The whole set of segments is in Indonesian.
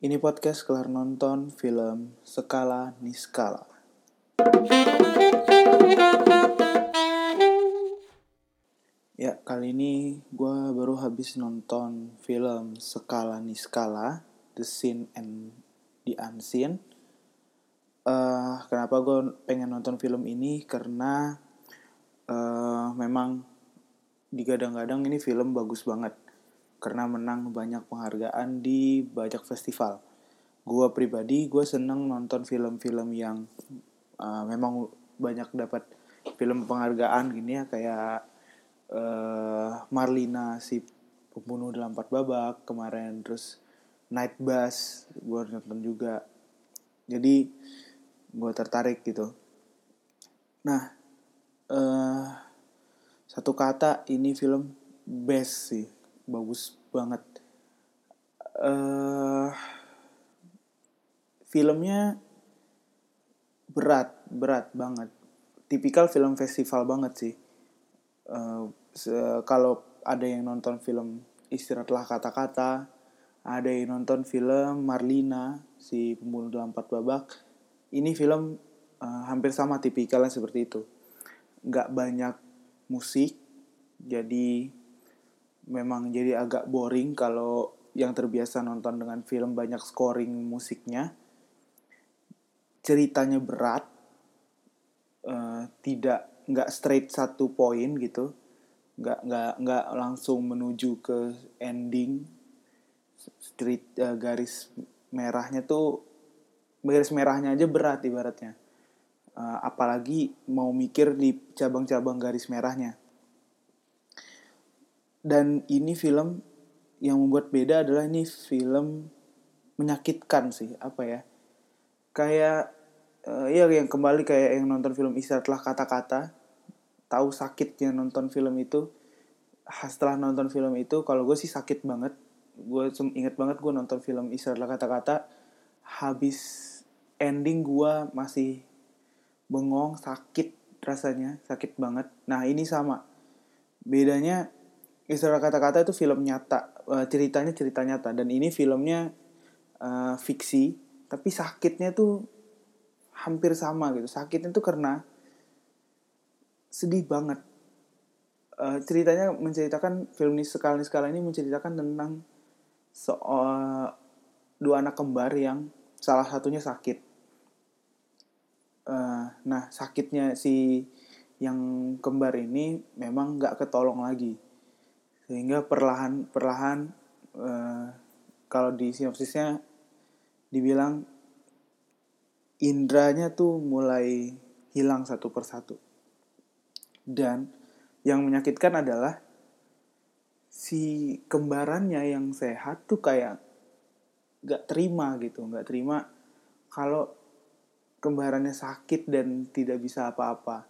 Ini podcast kelar nonton film Skala Niskala. Ya, kali ini gue baru habis nonton film Skala Niskala, The Scene and the Unseen. Uh, kenapa gue pengen nonton film ini? Karena uh, memang digadang-gadang ini film bagus banget karena menang banyak penghargaan di banyak festival. Gue pribadi gue seneng nonton film-film yang uh, memang banyak dapat film penghargaan gini ya kayak uh, Marlina si pembunuh dalam empat babak kemarin terus Night Bus gue nonton juga. Jadi gue tertarik gitu. Nah uh, satu kata ini film best sih bagus banget. Uh, filmnya berat berat banget. Tipikal film festival banget sih. Uh, kalau ada yang nonton film istirahatlah kata-kata ada yang nonton film Marlina si pembunuh dalam empat babak. Ini film uh, hampir sama tipikalnya seperti itu. Nggak banyak musik jadi memang jadi agak boring kalau yang terbiasa nonton dengan film banyak scoring musiknya. Ceritanya berat uh, tidak nggak straight satu poin gitu. Nggak nggak nggak langsung menuju ke ending. Street uh, garis merahnya tuh garis merahnya aja berat ibaratnya. Uh, apalagi mau mikir di cabang-cabang garis merahnya dan ini film yang membuat beda adalah ini film menyakitkan sih apa ya. Kayak uh, ya yang kembali kayak yang nonton film Istirahatlah kata-kata. Tahu sakitnya nonton film itu. Setelah nonton film itu kalau gue sih sakit banget. Gue inget banget gue nonton film Istirahatlah kata-kata. Habis ending gue masih bengong sakit rasanya sakit banget. Nah ini sama. Bedanya Istilah kata-kata itu film nyata, uh, ceritanya cerita nyata dan ini filmnya uh, fiksi, tapi sakitnya tuh hampir sama gitu. Sakitnya tuh karena sedih banget. Uh, ceritanya menceritakan film ini sekali sekali ini menceritakan tentang so, uh, dua anak kembar yang salah satunya sakit. Uh, nah sakitnya si yang kembar ini memang nggak ketolong lagi sehingga perlahan perlahan uh, kalau di sinopsisnya dibilang indranya tuh mulai hilang satu persatu. Dan yang menyakitkan adalah si kembarannya yang sehat tuh kayak gak terima gitu gak terima kalau kembarannya sakit dan tidak bisa apa-apa.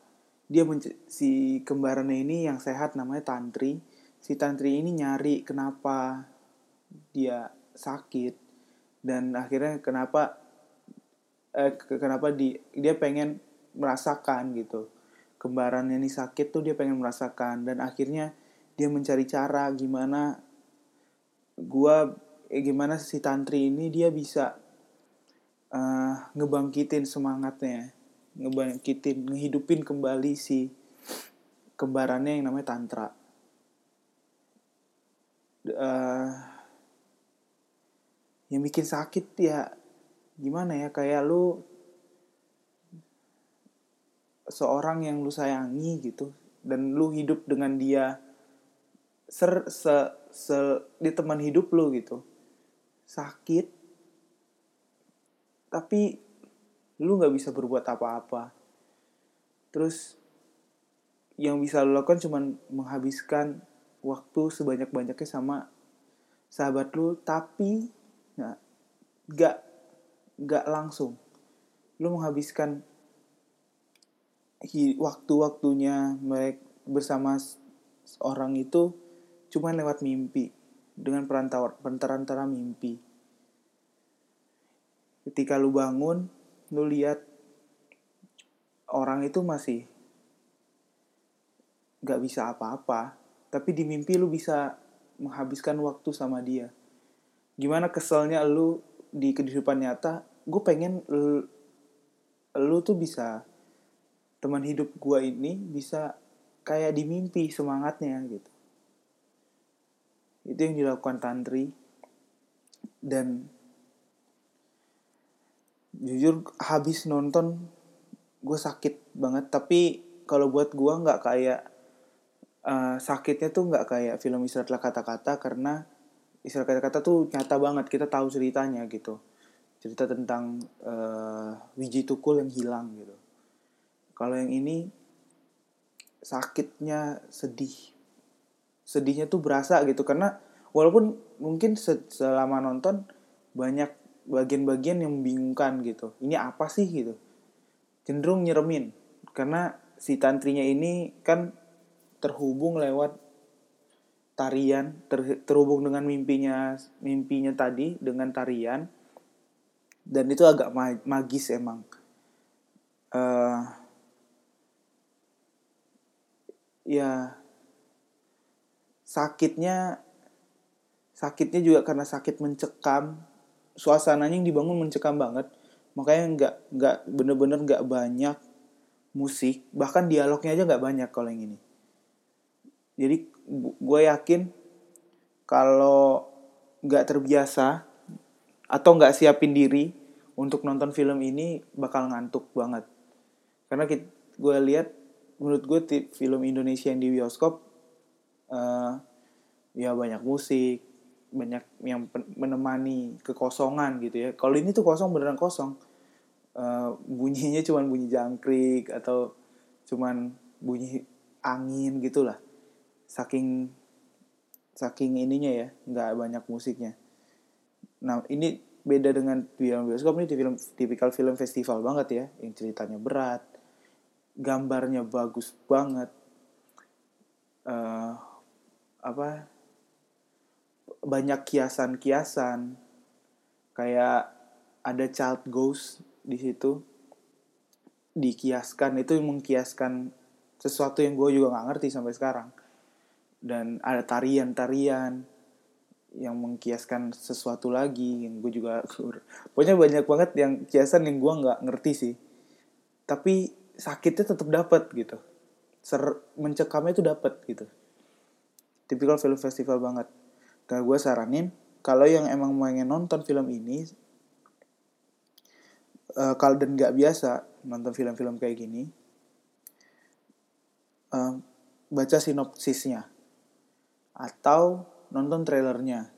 Dia si kembarannya ini yang sehat namanya tantri si tantri ini nyari kenapa dia sakit dan akhirnya kenapa eh, kenapa di dia pengen merasakan gitu. Kembarannya ini sakit tuh dia pengen merasakan dan akhirnya dia mencari cara gimana gua eh, gimana si tantri ini dia bisa uh, ngebangkitin semangatnya ngebangkitin ngehidupin kembali si kembarannya yang namanya tantra uh, yang bikin sakit ya gimana ya kayak lu seorang yang lu sayangi gitu dan lu hidup dengan dia ser se, se di teman hidup lu gitu. Sakit tapi lu nggak bisa berbuat apa-apa. Terus yang bisa lu lakukan cuma menghabiskan waktu sebanyak-banyaknya sama sahabat lu tapi nggak nggak nggak langsung. Lu menghabiskan waktu-waktunya mereka bersama orang itu cuma lewat mimpi dengan perantara mimpi. Ketika lu bangun lu lihat orang itu masih nggak bisa apa-apa tapi di mimpi lu bisa menghabiskan waktu sama dia. Gimana keselnya lu di kehidupan nyata? Gue pengen lu, lu tuh bisa teman hidup gue ini bisa kayak di mimpi semangatnya gitu. Itu yang dilakukan Tantri. Dan jujur habis nonton gue sakit banget. Tapi kalau buat gue nggak kayak uh, sakitnya tuh nggak kayak film istirahatlah kata-kata karena istirahat kata-kata tuh nyata banget kita tahu ceritanya gitu. Cerita tentang uh, Wiji Tukul yang hilang gitu. Kalau yang ini sakitnya sedih. Sedihnya tuh berasa gitu karena walaupun mungkin selama nonton banyak bagian-bagian yang membingungkan gitu. Ini apa sih gitu? Cenderung nyeremin. Karena si tantrinya ini kan terhubung lewat tarian ter, terhubung dengan mimpinya mimpinya tadi dengan tarian. Dan itu agak magis emang. Uh, ya sakitnya sakitnya juga karena sakit mencekam. Suasananya yang dibangun mencekam banget. Makanya nggak nggak bener-bener nggak banyak musik. Bahkan dialognya aja nggak banyak kalau yang ini jadi gue yakin kalau nggak terbiasa atau nggak siapin diri untuk nonton film ini bakal ngantuk banget. Karena gue lihat menurut gue film Indonesia yang di bioskop uh, ya banyak musik banyak yang menemani kekosongan gitu ya. Kalau ini tuh kosong beneran kosong. Uh, bunyinya cuman bunyi jangkrik atau cuman bunyi angin gitulah saking saking ininya ya nggak banyak musiknya. Nah ini beda dengan film bioskop ini film tipikal film festival banget ya yang ceritanya berat gambarnya bagus banget uh, apa banyak kiasan-kiasan kayak ada child ghost di situ dikiaskan itu mengkiaskan sesuatu yang gue juga nggak ngerti sampai sekarang dan ada tarian-tarian yang mengkiaskan sesuatu lagi yang gue juga pokoknya banyak banget yang kiasan yang gue nggak ngerti sih. Tapi sakitnya tetap dapat gitu. Ser mencekamnya itu dapat gitu. Tipikal film festival banget. Nah, gue saranin kalau yang emang pengen nonton film ini uh, kalau dan nggak biasa nonton film-film kayak gini, uh, baca sinopsisnya atau nonton trailernya.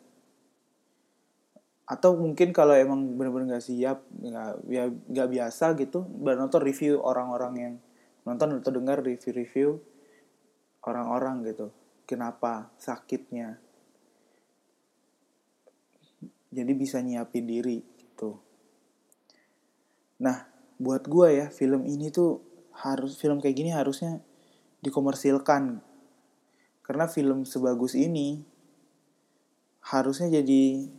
Atau mungkin kalau emang bener-bener nggak siap nggak ya biasa gitu baru nonton review orang-orang yang nonton atau dengar review-review orang-orang gitu. Kenapa sakitnya? Jadi bisa nyiapin diri gitu. Nah buat gue ya film ini tuh harus film kayak gini harusnya dikomersilkan karena film sebagus ini harusnya jadi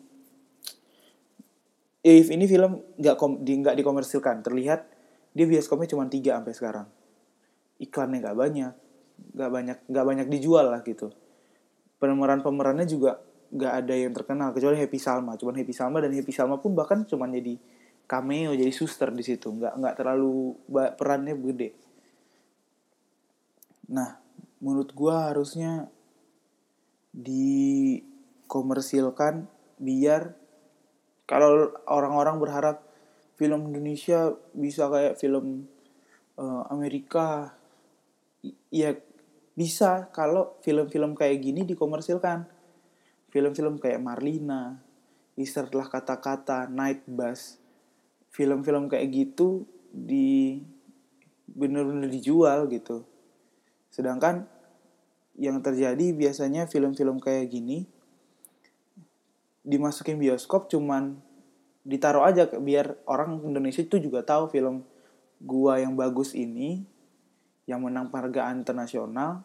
if ini film nggak kom di nggak dikomersilkan terlihat dia bioskopnya cuma tiga sampai sekarang. Iklannya nggak banyak nggak banyak nggak banyak dijual lah gitu. Pemeran pemerannya juga nggak ada yang terkenal kecuali Happy Salma. Cuman Happy Salma dan Happy Salma pun bahkan cuman jadi cameo jadi suster di situ. Nggak nggak terlalu perannya gede. Nah menurut gue harusnya dikomersilkan biar kalau orang-orang berharap film Indonesia bisa kayak film uh, Amerika ya bisa kalau film-film kayak gini dikomersilkan film-film kayak Marlina, Istirahatlah Kata-Kata, Night Bus, film-film kayak gitu di bener-bener dijual gitu. Sedangkan yang terjadi biasanya film-film kayak gini dimasukin bioskop cuman ditaruh aja biar orang Indonesia itu juga tahu film gua yang bagus ini yang menang penghargaan internasional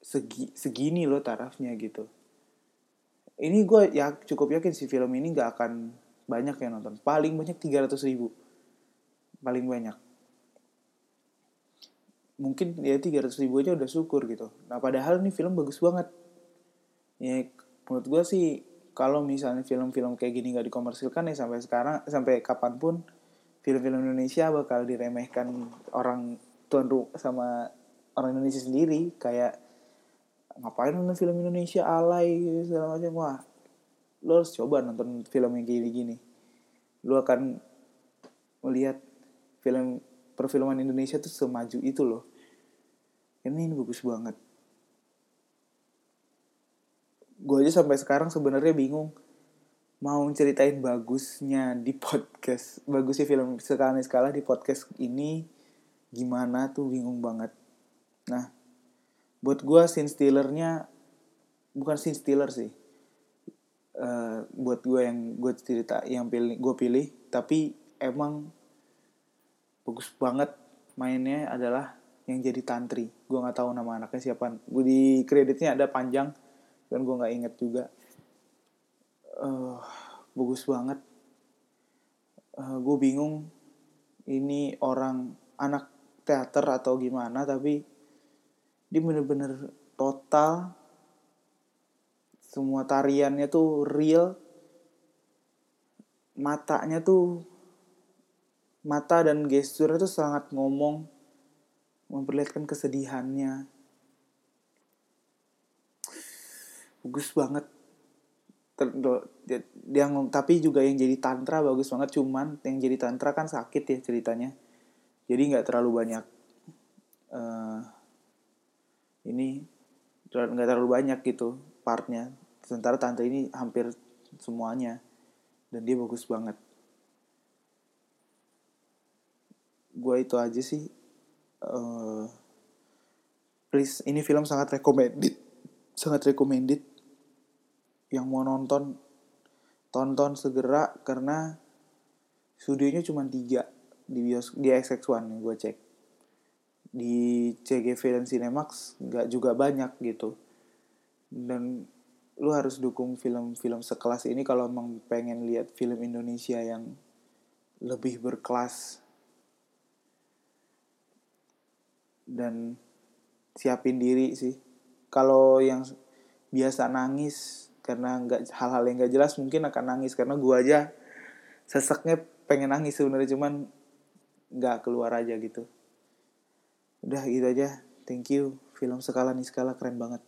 segi, segini loh tarafnya gitu. Ini gue ya cukup yakin si film ini nggak akan banyak yang nonton. Paling banyak 300 ribu. Paling banyak mungkin ya 300 ribu aja udah syukur gitu. Nah padahal ini film bagus banget. Ya menurut gue sih kalau misalnya film-film kayak gini nggak dikomersilkan ya sampai sekarang sampai kapan pun film-film Indonesia bakal diremehkan orang tuan rumah sama orang Indonesia sendiri. Kayak ngapain nonton film Indonesia alay segala macam. Wah lo harus coba nonton film yang gini-gini lo akan melihat film perfilman Indonesia tuh semaju itu loh ini, ini bagus banget. Gue aja sampai sekarang sebenarnya bingung mau ceritain bagusnya di podcast bagusnya film sekali skala di podcast ini gimana tuh bingung banget. Nah buat gue scene stealernya bukan scene stealer sih. Uh, buat gue yang gue cerita yang pilih gue pilih tapi emang bagus banget mainnya adalah yang jadi tantri. Gue nggak tahu nama anaknya siapa. Gue di kreditnya ada panjang dan gue nggak inget juga. Uh, bagus banget. Uh, eh, gue bingung ini orang anak teater atau gimana tapi dia bener-bener total. Semua tariannya tuh real. Matanya tuh mata dan gesturnya tuh sangat ngomong memperlihatkan kesedihannya. Bagus banget. Yang tapi juga yang jadi tantra bagus banget cuman yang jadi tantra kan sakit ya ceritanya. Jadi nggak terlalu banyak uh, ini nggak terlalu banyak gitu partnya. Sementara tantra ini hampir semuanya dan dia bagus banget. Gue itu aja sih uh, please ini film sangat recommended. Sangat recommended. Yang mau nonton tonton segera karena studionya cuma tiga di bios di XX1 yang gue cek. Di CGV dan Cinemax nggak juga banyak gitu. Dan lu harus dukung film-film sekelas ini kalau emang pengen lihat film Indonesia yang lebih berkelas dan siapin diri sih. Kalau yang biasa nangis karena nggak hal-hal yang nggak jelas mungkin akan nangis karena gua aja seseknya pengen nangis sebenarnya cuman nggak keluar aja gitu. Udah gitu aja. Thank you. Film skala nih skala keren banget